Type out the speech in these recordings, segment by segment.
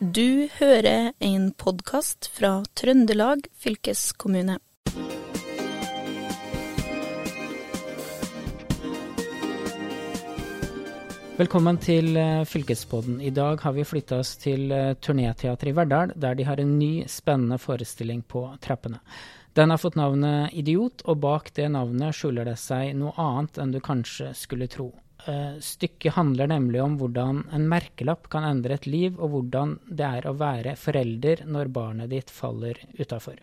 Du hører en podkast fra Trøndelag fylkeskommune. Velkommen til eh, Fylkespodden. I dag har vi flytta oss til eh, Turnéteatret i Verdal, der de har en ny, spennende forestilling på trappene. Den har fått navnet Idiot, og bak det navnet skjuler det seg noe annet enn du kanskje skulle tro. Eh, stykket handler nemlig om hvordan en merkelapp kan endre et liv, og hvordan det er å være forelder når barnet ditt faller utafor.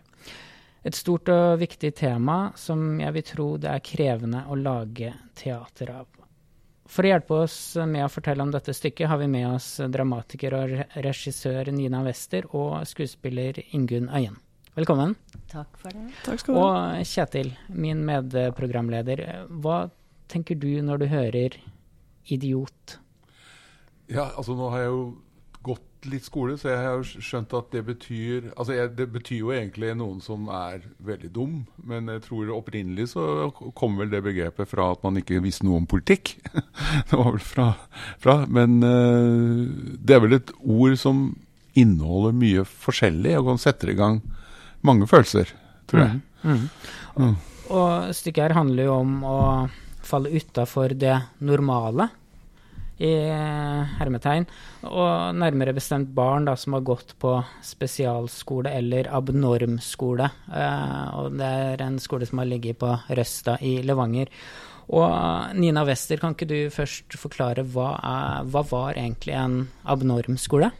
Et stort og viktig tema som jeg vil tro det er krevende å lage teater av. For å hjelpe oss med å fortelle om dette stykket, har vi med oss dramatiker og regissør Nina Wester og skuespiller Ingunn Øyen. Velkommen. Takk for det. Takk skal du ha. Og Kjetil, min medprogramleder. Hva tenker du når du hører 'idiot'? Ja, altså nå har jeg jo gått litt skole, så jeg har jo skjønt at det betyr Altså jeg, det betyr jo egentlig noen som er veldig dum, men jeg tror opprinnelig så kom vel det begrepet fra at man ikke visste noe om politikk. det var vel fra, fra Men uh, det er vel et ord som inneholder mye forskjellig, og kan sette i gang mange følelser, tror jeg. Mm, mm. Mm. Og stykket her handler jo om å falle utafor det normale, i hermetegn. Og nærmere bestemt barn da, som har gått på spesialskole eller abnormskole. Eh, og det er en skole som har ligget på Røsta i Levanger. Og Nina Wester, kan ikke du først forklare hva, er, hva var egentlig en abnormskole?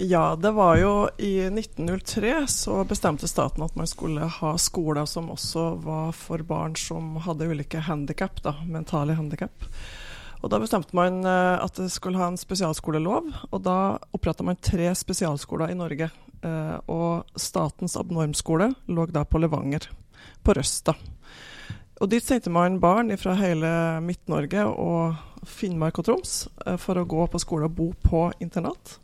Ja, det var jo i 1903 så bestemte staten at man skulle ha skoler som også var for barn som hadde ulike handikap, da, mentale handikap. Og Da bestemte man eh, at det skulle ha en spesialskolelov, og da oppretta man tre spesialskoler i Norge. Eh, og statens abnormskole lå da på Levanger, på Røsta. Og Dit sendte man barn fra hele Midt-Norge og Finnmark og Troms eh, for å gå på skole og bo på internat.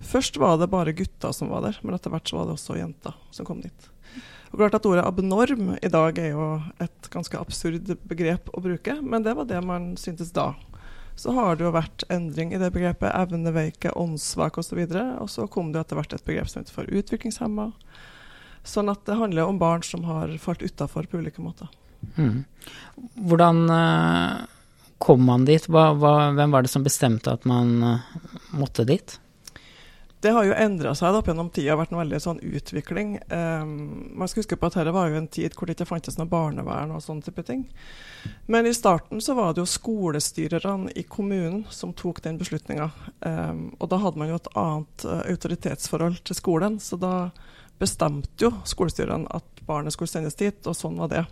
Først var det bare gutter som var der, men etter hvert så var det også jenter som kom dit. Og klart at Ordet abnorm i dag er jo et ganske absurd begrep å bruke, men det var det man syntes da. Så har det jo vært endring i det begrepet. Evneveike, åndssvak osv. Og, og så kom det etter hvert et begrep som heter for utviklingshemma. Sånn at det handler om barn som har falt utafor på ulike måter. Mm. Hvordan uh, kom man dit? Hva, hva, hvem var det som bestemte at man uh, måtte dit? Det har jo endra seg opp gjennom tida, vært en veldig sånn utvikling. Um, man skal huske på at dette var jo en tid hvor det ikke fantes noe barnevern og sånne type ting. Men i starten så var det jo skolestyrerne i kommunen som tok den beslutninga. Um, og da hadde man jo et annet uh, autoritetsforhold til skolen, så da bestemte jo skolestyrene at barnet skulle sendes dit, og sånn var det.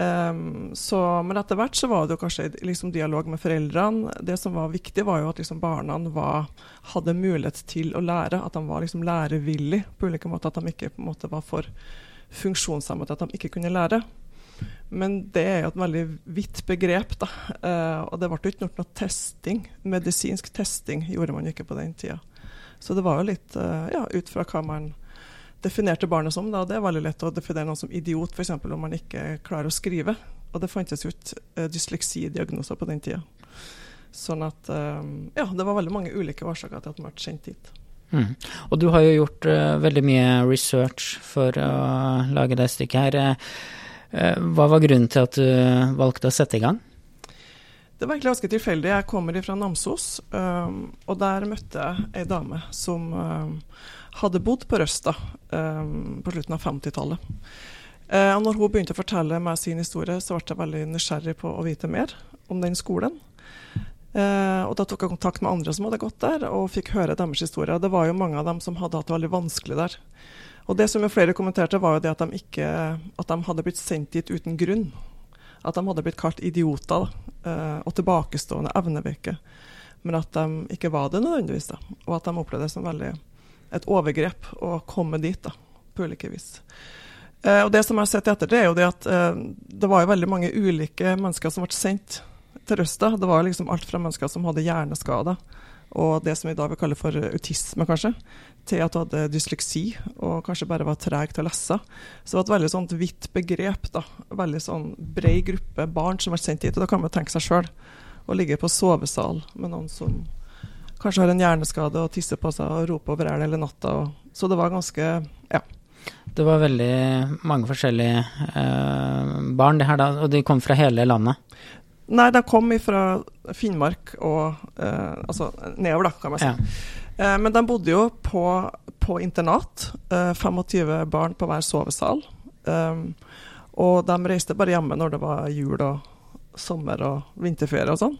Um, så, men etter hvert så var det jo kanskje liksom dialog med foreldrene. Det som var viktig, var jo at liksom barna var, hadde mulighet til å lære. At de var liksom lærevillige på ulike måter. At de ikke på en måte var for funksjonshemmet at de ikke kunne lære. Men det er jo et veldig vidt begrep. da, uh, Og det ble ikke gjort noe testing. Medisinsk testing gjorde man ikke på den tida. Så det var jo litt uh, ja, ut fra hva man definerte barnet som. Da. Det er veldig lett å definere noen som idiot, f.eks. om man ikke klarer å skrive. Og det fantes jo ikke uh, dysleksidiagnoser på den tida. Sånn at um, Ja, det var veldig mange ulike årsaker til at man ble sendt dit. Mm. Og du har jo gjort uh, veldig mye research for å lage det stykket her. Uh, hva var grunnen til at du valgte å sette i gang? Det var egentlig ganske tilfeldig. Jeg kommer fra Namsos, um, og der møtte jeg ei dame som um, hadde bodd på Røsta um, på slutten av 50-tallet. Uh, når hun begynte å fortelle meg sin historie, så ble jeg veldig nysgjerrig på å vite mer om den skolen. Uh, og Da tok jeg kontakt med andre som hadde gått der, og fikk høre deres historie. Det var jo mange av dem som hadde hatt det veldig vanskelig der. Og Det som flere kommenterte, var jo det at de, ikke, at de hadde blitt sendt dit uten grunn. At de hadde blitt kalt idioter uh, og tilbakestående evneveike. Men at de ikke var det nødvendigvis. Da. Og at de opplevde det som veldig et overgrep å komme dit da, på ulike vis. Eh, og Det som jeg har sett etter, det er jo det at eh, det var jo veldig mange ulike mennesker som ble sendt til Røsta. Det var liksom alt fra mennesker som hadde hjerneskader og det som vi i dag vil kalle for autisme, kanskje, til at du hadde dysleksi og kanskje bare var treg til å lese. Så det var et veldig sånt vidt begrep. da, Veldig sånn brei gruppe barn som ble sendt dit. og Da kan man tenke seg sjøl å ligge på sovesal med noen som kanskje har en hjerneskade og tisser på seg og roper over elg hele natta. Og, så det var ganske Ja. Det var veldig mange forskjellige eh, barn, det her da, og de kom fra hele landet? Nei, de kom fra Finnmark og eh, Altså nedover, da, kan man si. Ja. Eh, men de bodde jo på, på internat. 25 eh, barn på hver sovesal. Eh, og de reiste bare hjemme når det var jul og sommer og vinterferie og sånn.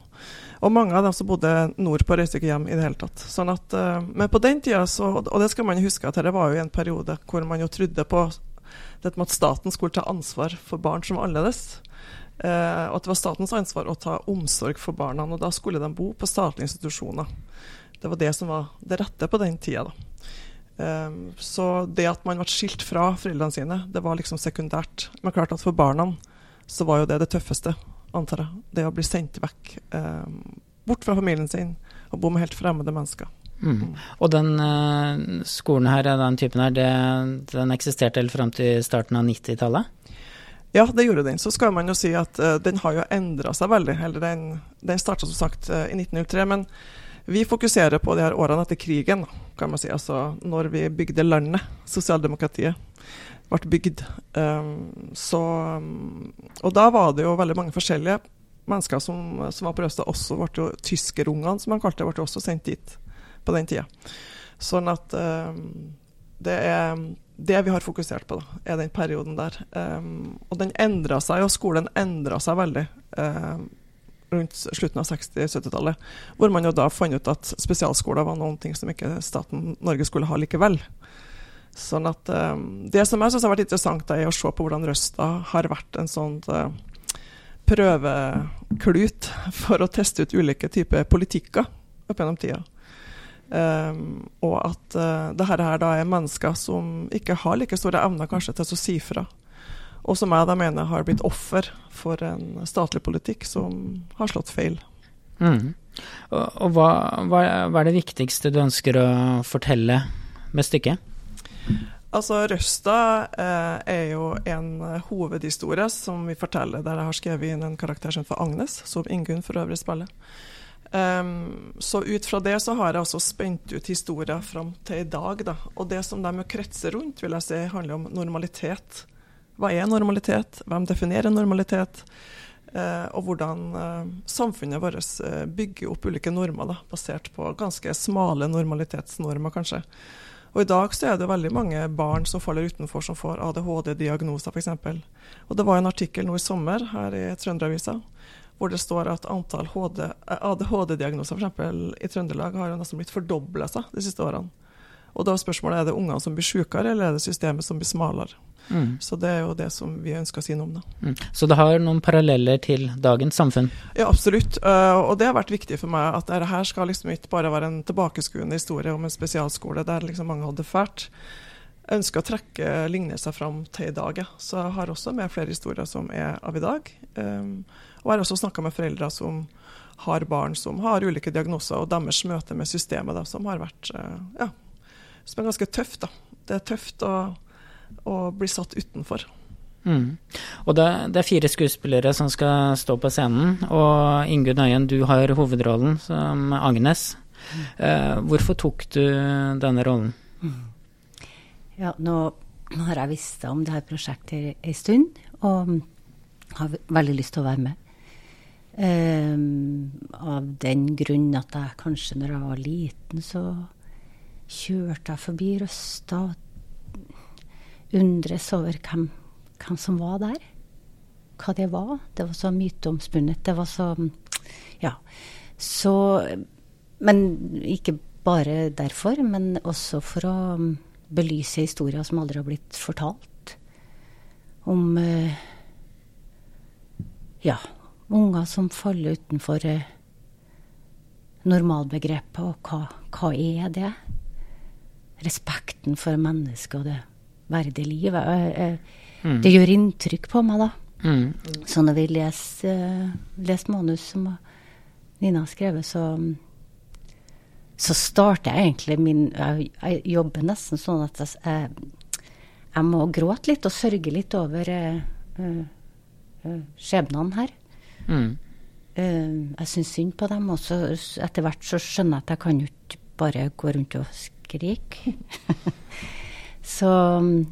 Og mange av dem som bodde nordpå, reiste ikke hjem i det hele tatt. Sånn at, uh, men på den tida, så, og det skal man huske, at dette var jo en periode hvor man jo trodde på dette med at staten skulle ta ansvar for barn som var annerledes. Uh, og at det var statens ansvar å ta omsorg for barna. Og da skulle de bo på statlige institusjoner. Det var det som var det rette på den tida. da. Um, så det at man ble skilt fra foreldrene sine, det var liksom sekundært. Men klart at for barna så var jo det det tøffeste antar jeg. Det å bli sendt vekk eh, bort fra familien sin og bo med helt fremmede mennesker. Mm. Mm. Og den uh, skolen her, den typen her, det, den eksisterte helt fram til starten av 90-tallet? Ja, det gjorde den. Så skal man jo si at uh, den har jo endra seg veldig. Eller den, den starta som sagt uh, i 1903. Men vi fokuserer på de her årene etter krigen, kan man si. Altså når vi bygde landet, sosialdemokratiet ble bygd. Um, så, og da var det jo veldig mange forskjellige mennesker som, som var på Røsta. Også ble jo tyskerungene, som man kalte det, ble også sendt dit på den tida. Sånn at um, det er det vi har fokusert på, da, er den perioden der. Um, og den endra seg, og skolen endra seg veldig rundt slutten av 60-70-tallet. Hvor man jo da fant ut at spesialskoler var noen ting som ikke staten Norge skulle ha likevel. Sånn at um, Det som jeg syns har vært interessant, er å se på hvordan Røsta har vært en sånn uh, prøveklut for å teste ut ulike typer politikker opp gjennom tida. Um, og at uh, det her da er mennesker som ikke har like store evner kanskje til å si fra. Og som jeg da mener har blitt offer for en statlig politikk som har slått feil. Mm. Og, og hva, hva, hva, er det viktigste du ønsker å fortelle med stykket? Altså, Røsta eh, er jo en hovedhistorie som vi forteller, der jeg har skrevet inn en karakter som heter Agnes, som Ingunn for øvrig spiller. Um, så ut fra det så har jeg også spent ut historier fram til i dag. Da. Og det som de kretser rundt, vil jeg si, handler om normalitet. Hva er normalitet? Hvem definerer normalitet? Uh, og hvordan uh, samfunnet vårt uh, bygger opp ulike normer, da, basert på ganske smale normalitetsnormer, kanskje. Og I dag så er det veldig mange barn som faller utenfor, som får ADHD-diagnoser f.eks. Og Det var en artikkel nå i sommer her i Trønderavisa hvor det står at antall ADHD-diagnoser f.eks. i Trøndelag har nesten blitt fordobla seg de siste årene. Og da er spørsmålet er det ungene som blir sykere, eller er det systemet som blir smalere. Mm. Så det er jo det som vi ønsker å si noe om. da. Mm. Så det har noen paralleller til dagens samfunn? Ja, absolutt. Uh, og det har vært viktig for meg at dette skal liksom ikke bare være en tilbakeskuende historie om en spesialskole der liksom mange hadde fælt. Ønsker å trekke lignelser fram til i dag. Så jeg har også med flere historier som er av i dag. Um, og jeg har også snakka med foreldre som har barn som har ulike diagnoser, og deres møte med systemet da, som har vært uh, ja, som er ganske tøft. da. Det er tøft å, å bli satt utenfor. Mm. Og det, det, er fire skuespillere som skal stå på scenen, og Ingunn Øyen, du har hovedrollen som Agnes. Eh, hvorfor tok du denne rollen? Ja, nå, nå har jeg visst om det her prosjektet en stund, og har veldig lyst til å være med. Um, av den grunn at jeg kanskje når jeg var liten, så kjørte jeg forbi Røsta og undres over hvem, hvem, som var der. Hva det var. Det var så myteomspunnet. Det var så Ja. Så Men ikke bare derfor, men også for å belyse historier som aldri har blitt fortalt. Om uh, ja, unger som faller utenfor uh, normalbegrepet, og hva, hva er det? respekten for mennesket og det verdige livet. Mm. Det gjør inntrykk på meg, da. Mm. Så når vi leser, uh, leser manus som Nina har skrevet, så, så starter jeg egentlig min Jeg, jeg jobber nesten sånn at jeg, jeg, må gråte litt og sørge litt over uh, uh, skjebnene her. Mm. Uh, jeg syns synd på dem. Og så etter hvert så skjønner jeg at jeg kan jo ikke bare gå rundt og skrike. så um,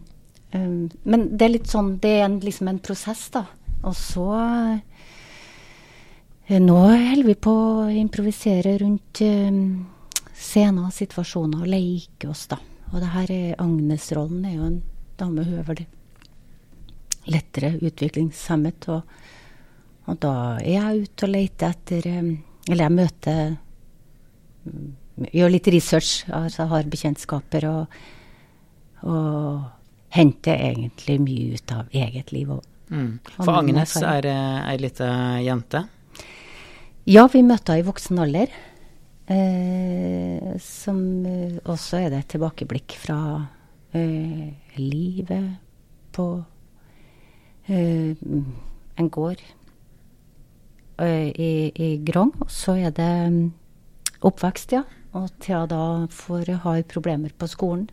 Men det er litt sånn Det er en, liksom en prosess, da. Og så eh, Nå holder vi på å improvisere rundt eh, scener og situasjoner og leke oss, da. Og det her er Agnes-rollen er jo en dame, hun er vel lettere utviklingshemmet. Og, og da er jeg ute og leter etter eh, Eller jeg møter mm, Gjør litt research, altså har bekjentskaper, og, og henter egentlig mye ut av eget liv. Og, mm. For Agnes er ei lita jente? Ja, vi møtte henne i voksen alder. Eh, som eh, også er det et tilbakeblikk fra eh, livet på eh, en gård eh, i, i Grong. Og så er det um, oppvekst, ja. Og til da får ha problemer på skolen.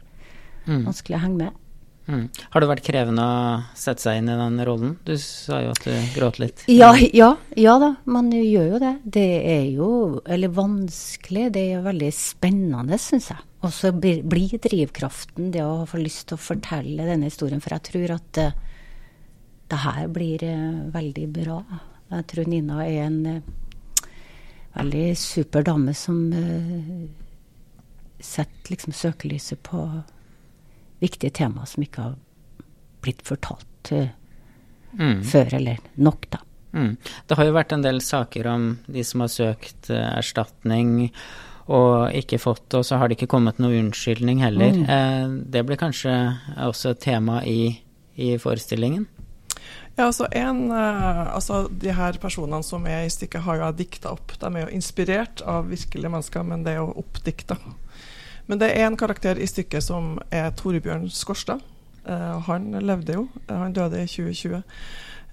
Mm. Vanskelig å henge med. Mm. Har det vært krevende å sette seg inn i den rollen? Du sa jo at du gråt litt. Ja, ja, ja da, man gjør jo det. Det er jo Eller vanskelig. Det er veldig spennende, syns jeg. Og så blir, blir drivkraften det å få lyst til å fortelle denne historien. For jeg tror at uh, det her blir uh, veldig bra. Jeg tror Nina er en uh, veldig super dame som setter liksom søkelyset på viktige temaer som ikke har blitt fortalt mm. før, eller nok, da. Mm. Det har jo vært en del saker om de som har søkt erstatning og ikke fått det, og så har det ikke kommet noe unnskyldning heller. Mm. Eh, det blir kanskje også et tema i, i forestillingen? Ja, altså, en, altså De her personene som er i stykket, har jo jeg dikta opp. De er jo inspirert av virkelige mennesker, men det er jo oppdikta. Men det er en karakter i stykket som er Torebjørn Skorstad. Uh, han levde jo. han døde i 2020.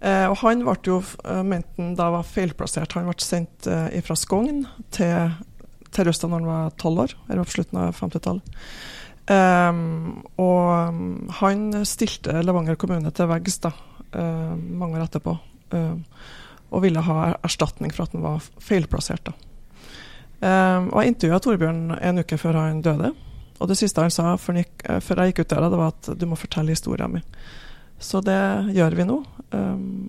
Uh, og han ble jo, mente han da var feilplassert. Han ble sendt fra Skogn til til Røstad når han var tolv år, eller på slutten av 50-tallet. Um, og um, han stilte Levanger kommune til veggs da, uh, mange år etterpå, uh, og ville ha erstatning for at han var feilplassert. da. Um, og Jeg intervjua Torbjørn en uke før han døde. Og det siste han sa uh, før jeg gikk ut der, det var at du må fortelle historien min. Så det gjør vi nå.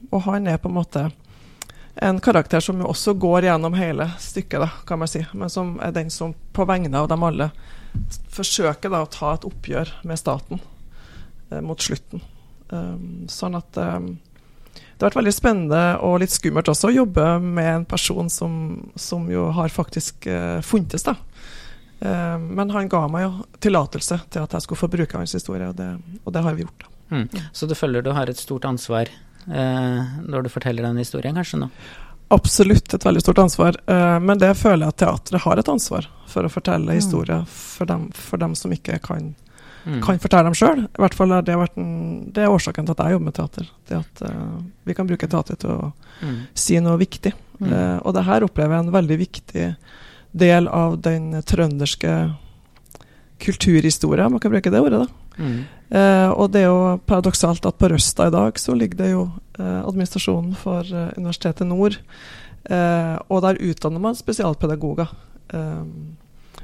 og han er på en måte en karakter som også går gjennom hele stykket, da, kan man si. Men som er den som på vegne av dem alle forsøker da, å ta et oppgjør med staten eh, mot slutten. Um, sånn at det har vært veldig spennende og litt skummelt også å jobbe med en person som, som jo har faktisk uh, funtes. da. Uh, men han ga meg jo tillatelse til at jeg skulle få bruke hans historie, og det, og det har vi gjort. da. Mm. Så du føler du har et stort ansvar uh, når du forteller den historien, kanskje nå? Absolutt et veldig stort ansvar, men det føler jeg at teatret har et ansvar for å fortelle mm. historier for dem, for dem som ikke kan, mm. kan fortelle dem sjøl. I hvert fall er det, en, det er årsaken til at jeg jobber med teater. Det at uh, vi kan bruke teater til å mm. si noe viktig. Uh, og det her opplever jeg en veldig viktig del av den trønderske kulturhistoria, man kan bruke det ordet. da. Eh, og det er jo paradoksalt at på Røsta i dag så ligger det jo administrasjonen for Universitetet Nord. Og der utdanner man spesialpedagoger. Eh,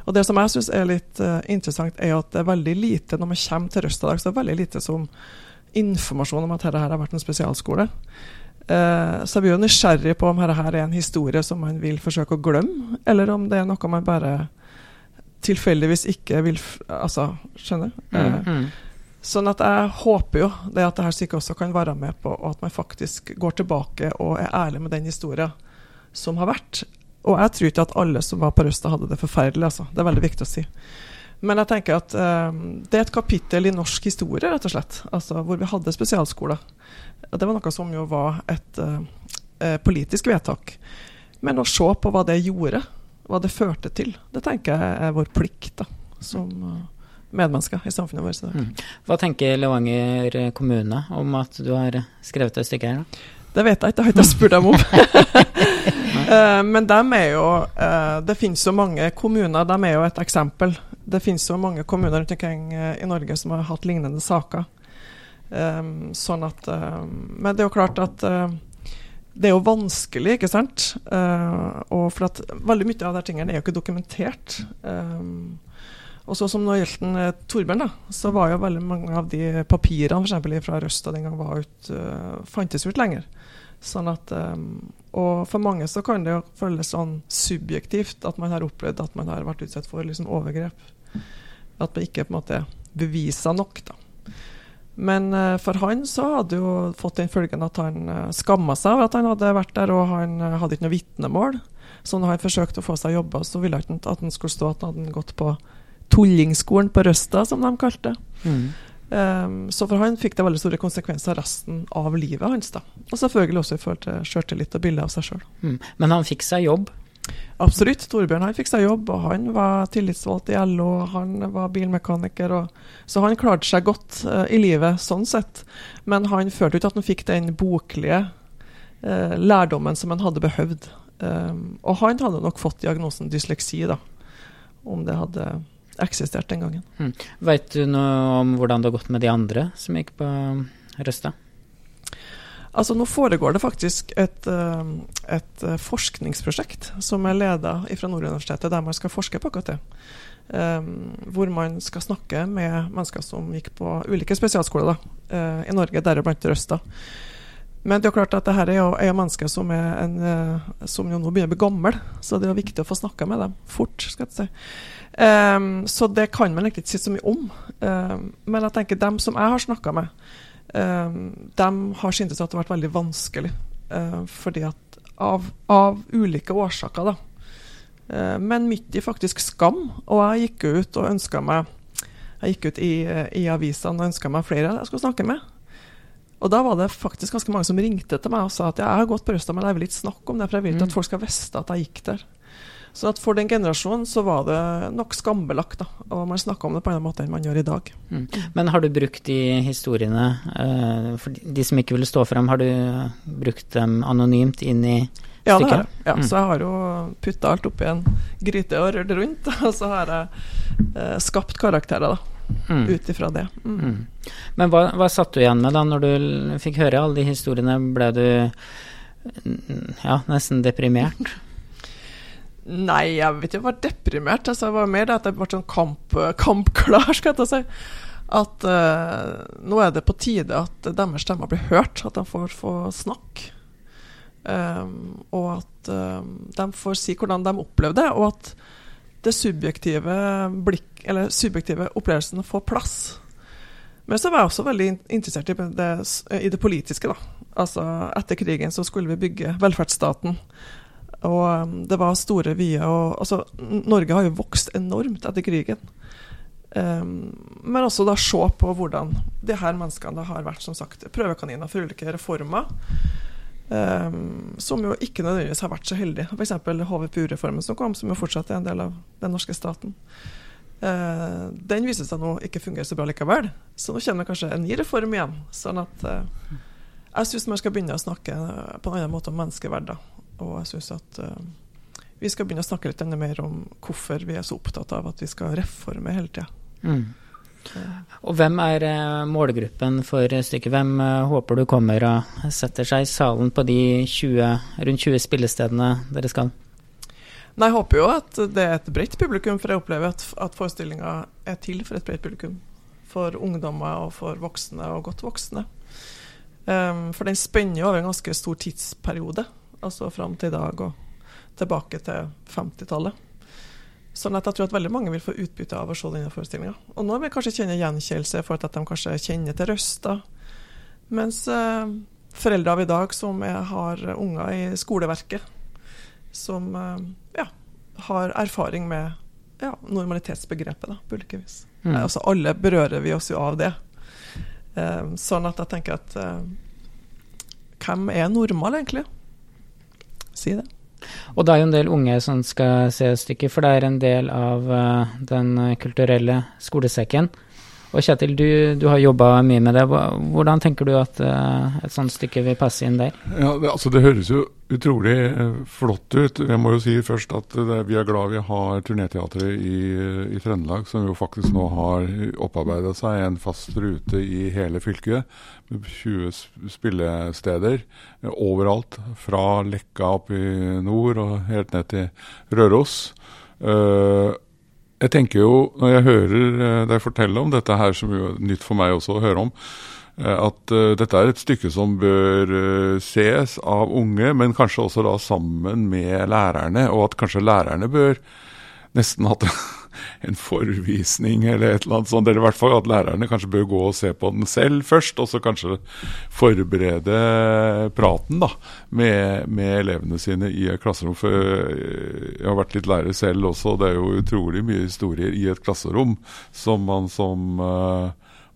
og det som jeg syns er litt uh, interessant, er at det er veldig lite når man kommer til Røstadag, så er det veldig lite som informasjon om at dette her har vært en spesialskole. så jeg blir jo nysgjerrig på om dette her er en historie som man vil forsøke å glemme, eller om det er noe man bare tilfeldigvis ikke vil Altså, skjønner? Mm, mm. Sånn at jeg håper jo det at dette stykket også kan være med på at man faktisk går tilbake og er ærlig med den historien som har vært. Og jeg tror ikke at alle som var på Røsta, hadde det forferdelig. Altså. Det er veldig viktig å si. Men jeg tenker at um, det er et kapittel i norsk historie, rett og slett. Altså, hvor vi hadde spesialskoler. Det var noe som jo var et uh, politisk vedtak. Men å se på hva det gjorde hva det førte til. Det tenker jeg er vår plikt da, som uh, medmennesker i samfunnet vårt. Mm. Hva tenker Levanger kommune om at du har skrevet et stykke her? da? Det vet jeg ikke, det har jeg ikke spurt dem om. uh, men de er jo uh, Det finnes jo mange kommuner, de er jo et eksempel. Det finnes jo mange kommuner rundt omkring uh, i Norge som har hatt lignende saker. Um, sånn at Men det er jo klart at det er jo vanskelig, ikke sant? Uh, og for at veldig mye av de tingene er jo ikke dokumentert. Um, og så som når gjelder uh, Torbjørn, da, så var jo veldig mange av de papirene for fra Røsta den gang ut, uh, fantes ut lenger. Sånn at, um, og for mange så kan det jo føles sånn subjektivt at man har opplevd at man har vært utsatt for liksom, overgrep. At man ikke på en måte beviser nok. da. Men uh, for han så hadde jo fått den følgen at han uh, eh, skamma seg over at han hadde vært der, og han uh, hadde ikke noe vitnemål. Så når han forsøkte å få seg jobber, så ville han ikke at han skulle stå at han hadde gått på tullingskolen på Røsta, som de kalte det. Mm. Um, så for han fikk det veldig store konsekvenser resten av livet hans. da. Og selvfølgelig også i forhold til sjøltillit og bildet av seg sjøl. Mm. Men han fikk seg jobb? Absolutt. Torbjørn han fikk seg jobb, og han var tillitsvalgt i LO, han var bilmekaniker. Og, så han klarte seg godt uh, i livet sånn sett. Men han følte ikke at han fikk den boklige uh, lærdommen som han hadde behøvd. Um, og han hadde nok fått diagnosen dysleksi, da, om det hadde eksistert den gangen. Mm. Veit du noe om hvordan det har gått med de andre som gikk på Røsta? Altså Nå foregår det faktisk et, eh, et eh, forskningsprosjekt som er leda fra Nord universitetet, der man skal forske på akkurat det. Um, hvor man skal snakke med mennesker som gikk på ulike spesialskoler da, uh, i Norge, deriblant Røsta. Men det er klart at dette er jo, er mennesker som, er en, uh, som jo nå begynner å bli gamle, så det er viktig å få snakka med dem fort. skal jeg si. Um, så det kan man egentlig ikke si så mye om. Um, men jeg tenker dem som jeg har snakka med, um, dem har syntes at det har vært veldig vanskelig. Uh, fordi at av, av, ulike årsaker, da. Uh, men midt i faktisk skam. Og jeg gikk ut og meg Jeg gikk ut i, i avisene og ønska meg flere jeg skulle snakke med. Og da var det faktisk ganske mange som ringte til meg og sa at jeg har gått på Røsta, men jeg vil ikke snakke om det, for jeg vil ikke mm. at folk skal vite at jeg gikk der. Så for den generasjonen så var det nok skambelagt, da. Og man snakka om det på en annen måte enn man gjør i dag. Mm. Men har du brukt de historiene, uh, for de som ikke ville stå frem, har du brukt dem anonymt inn i ja, det har jeg. Ja, mm. Så jeg har jo putta alt oppi en gryte og rørt rundt. Og så har jeg eh, skapt karakterer, da. Mm. Ut ifra det. Mm. Mm. Men hva, hva satt du igjen med da når du fikk høre alle de historiene? Ble du ja, nesten deprimert? Nei, jeg vet ikke, jeg var deprimert. Altså, jeg var mer det at jeg ble sånn kamp, kampklar, skal jeg si. At uh, nå er det på tide at deres stemmer blir hørt, at de får få snakke. Um, og at um, de får si hvordan de opplevde det, og at det subjektive, blikk, subjektive opplevelsen får plass. Men så var jeg også veldig interessert i det, i det politiske. da. Altså, Etter krigen så skulle vi bygge velferdsstaten. Og um, det var store vyer. Og, altså, Norge har jo vokst enormt etter krigen. Um, men også da se på hvordan de her menneskene har vært som sagt, prøvekaniner for ulike reformer. Um, som jo ikke nødvendigvis har vært så heldig. F.eks. HVPU-reformen som kom, som jo fortsatt er en del av den norske staten. Uh, den viser seg nå ikke fungerer så bra likevel. Så nå kommer det kanskje en ny reform igjen. Sånn at uh, jeg syns man skal begynne å snakke på en annen måte om menneskeverd. Og jeg syns at uh, vi skal begynne å snakke litt enda mer om hvorfor vi er så opptatt av at vi skal reforme hele tida. Mm. Og hvem er uh, målgruppen for stykket? Hvem uh, håper du kommer og setter seg i salen på de 20, rundt 20 spillestedene dere skal? Nei, Jeg håper jo at det er et bredt publikum, for jeg opplever at, at forestillinga er til for et bredt publikum. For ungdommer og for voksne og godt voksne. Um, for den spenner over en ganske stor tidsperiode altså fram til i dag og tilbake til 50-tallet. Sånn at jeg tror at veldig mange vil få utbytte av å se denne forestillinga. Og noen vil kanskje kjenne gjenkjennelse for at de kanskje kjenner til røster. Mens eh, foreldre av i dag som er, har unger i skoleverket, som eh, ja, har erfaring med ja, normalitetsbegrepet, da, vis. Mm. Eh, altså alle berører vi oss jo av det. Eh, sånn at jeg tenker at eh, hvem er normal, egentlig? si det. Og det er jo en del unge som skal se stykket, for det er en del av uh, den kulturelle skolesekken. Og Kjetil, du, du har jobba mye med det. Hvordan tenker du at uh, et sånt stykke vil passe inn der? Ja, det, altså det høres jo utrolig uh, flott ut. Jeg må jo si først at uh, vi er glad vi har Turneteatret i, i, Trøndelag, som jo faktisk nå har opparbeida seg en fast rute i hele fylket. Med 20 spillesteder overalt. Fra Lekka opp i nord og helt ned til Røros. Uh, jeg tenker jo, når jeg hører eh, deg fortelle om dette her, som jo er nytt for meg også å høre om, eh, at uh, dette er et stykke som bør ses av unge, men kanskje også da sammen med lærerne, og at kanskje lærerne bør nesten hatt en forvisning eller et eller annet sånt. Eller i hvert fall at lærerne kanskje bør gå og se på den selv først, og så kanskje forberede praten da, med, med elevene sine i et klasserom. For jeg har vært litt lærer selv også, det er jo utrolig mye historier i et klasserom som man som uh,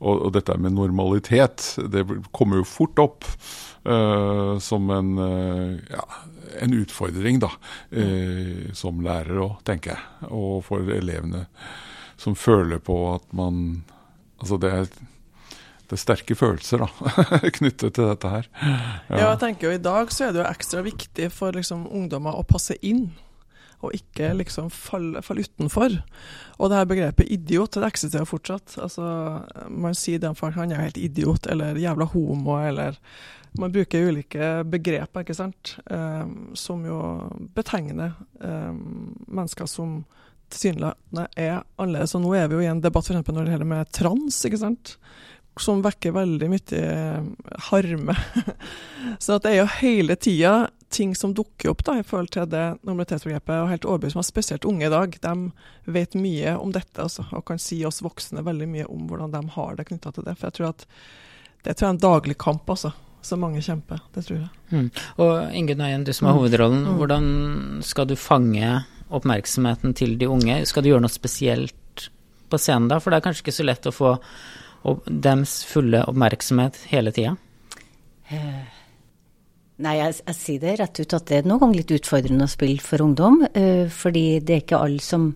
og, og, dette med normalitet, det kommer jo fort opp uh, som en uh, ja, en utfordring da, Uh, som lærer òg, tenker jeg. Og for elevene som føler på at man Altså det er, det er sterke følelser da, knyttet til dette her. Ja. ja. jeg tenker jo I dag så er det jo ekstra viktig for liksom, ungdommer å passe inn og ikke liksom falle, falle, utenfor. Og det her begrepet idiot det eksisterer fortsatt. Altså, man sier den folk han er helt idiot, eller jævla homo, eller man bruker ulike begreper ikke sant? Um, som jo betegner um, mennesker som tilsynelatende er annerledes. Og nå er vi jo i en debatt for når det gjelder med trans, ikke sant? som vekker veldig mye eh, harme. så det er jo hele tida ting som dukker opp da, i forhold til det normalitetsbegrepet. og helt overbevist om at Spesielt unge i dag de vet mye om dette altså, og kan si oss voksne veldig mye om hvordan de har det knytta til det. For jeg tror at det tror jeg er en daglig kamp. altså Som mange kjemper. Det tror jeg. Mm. Og Ingunn Øyen, du som har mm. hovedrollen, mm. hvordan skal du fange oppmerksomheten til de unge? Skal du gjøre noe spesielt på scenen da? For det er kanskje ikke så lett å få deres fulle oppmerksomhet hele tida? Uh, nei, jeg, jeg, sier det rett ut at det er noen ganger litt utfordrende å spille for ungdom. Uh, fordi det er ikke alle som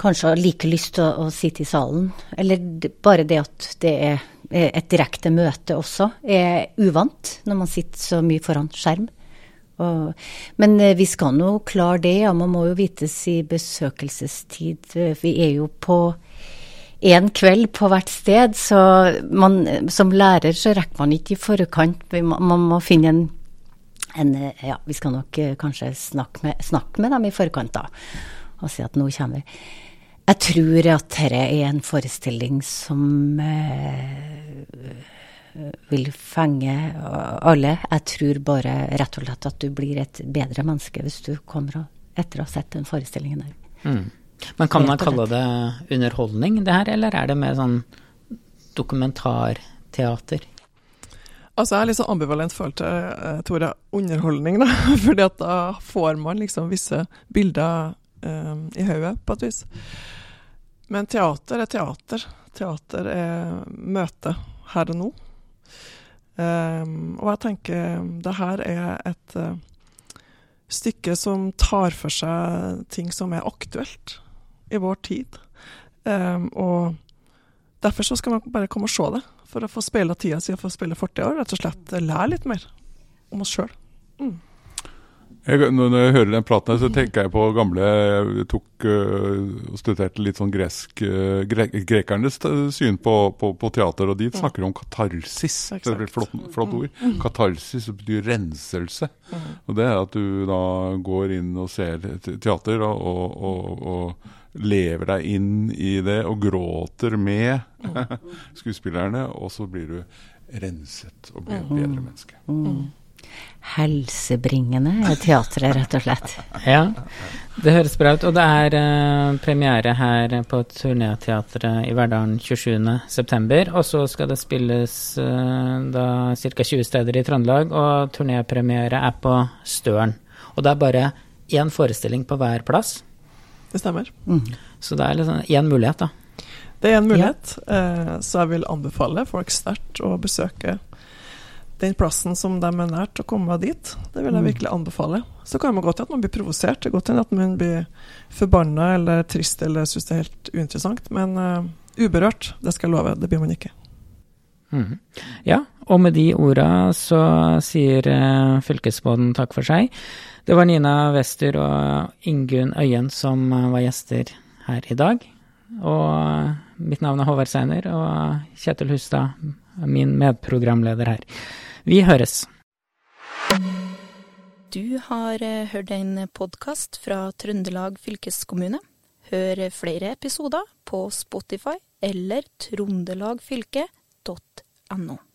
kanskje har like lyst til å, å sitte i salen. Eller bare det at det er Eh, et direkte møte også er uvant når man sitter så mye foran skjerm. Og, men eh, vi skal nå klare det, ja. Man må jo vites i besøkelsestid. Vi er jo på én kveld på hvert sted, så man, som lærer så rekker man ikke i forkant. Man må finne en, en Ja, vi skal nok eh, kanskje snakke med, snakke med dem i forkant, da. Og si at nå kommer vi. Jeg tror at dette er en forestilling som eh, vil fenge alle. Jeg tror bare rett og slett at du blir et bedre menneske hvis du kommer etter å ha sett den forestillingen der. Mm. Men kan man kalle det underholdning, det her, eller er det mer sånn dokumentarteater? Altså, jeg er litt sånn ambivalent forhold til uh, Tore, underholdning, da. Fordi at da får man liksom visse bilder um, i hodet, på et vis. Men teater er teater. Teater er møte her og nå. Um, og jeg tenker det her er et uh, stykke som tar for seg ting som er aktuelt i vår tid. Um, og derfor så skal man bare komme og se det, for å få speila tida si og få spille fortida og rett og slett lære litt mer om oss sjøl. Mm. Jeg, når jeg hører den praten, her, så tenker jeg på gamle Jeg tok uh, og studerte litt sånn gresk uh, gre Grekernes syn på, på, på, teater, og de snakker om katarsis. Det er et flott, flott ord. Mm. Mm. Katarsis betyr renselse. Mm. Og Det er at du da går inn og ser teater og, og, og, og lever deg inn i det og gråter med skuespillerne, og så blir du renset og blir et bedre menneske. Mm helsebringende teatret, rett og slett. Ja, det høres bra ut. Og det er uh, premiere her på Turnéteatret i Verdalen 27.9. Og så skal det spilles uh, da ca. 20 steder i Trøndelag, og turnépremiere er på Støren. Og det er bare én forestilling på hver plass. Det stemmer. Mm. Så det er liksom én mulighet, da. Det er en mulighet, ja. uh, så jeg vil anbefale folk sterkt å besøke den plassen som de er nært, å komme dit. Det vil jeg mm. virkelig anbefale. Så kan man godt hende at man blir provosert. Det kan godt hende at man blir forbanna eller trist eller syns det er helt uinteressant. Men uh, uberørt. Det skal jeg love. Det blir man ikke. Mhm. Ja, og med de orda så sier eh, fylkesbåten takk for seg. Det var Nina Wester og Ingunn Øyen som eh, var gjester her i dag. Og eh, mitt navn er Håvard Seiner, og Kjetil Hustad, min medprogramleder her. Vi høres. Du har eh, hørt en podkast fra Trøndelag fylkeskommune. Hør flere episoder på Spotify eller trondelagfylket.no. Anno.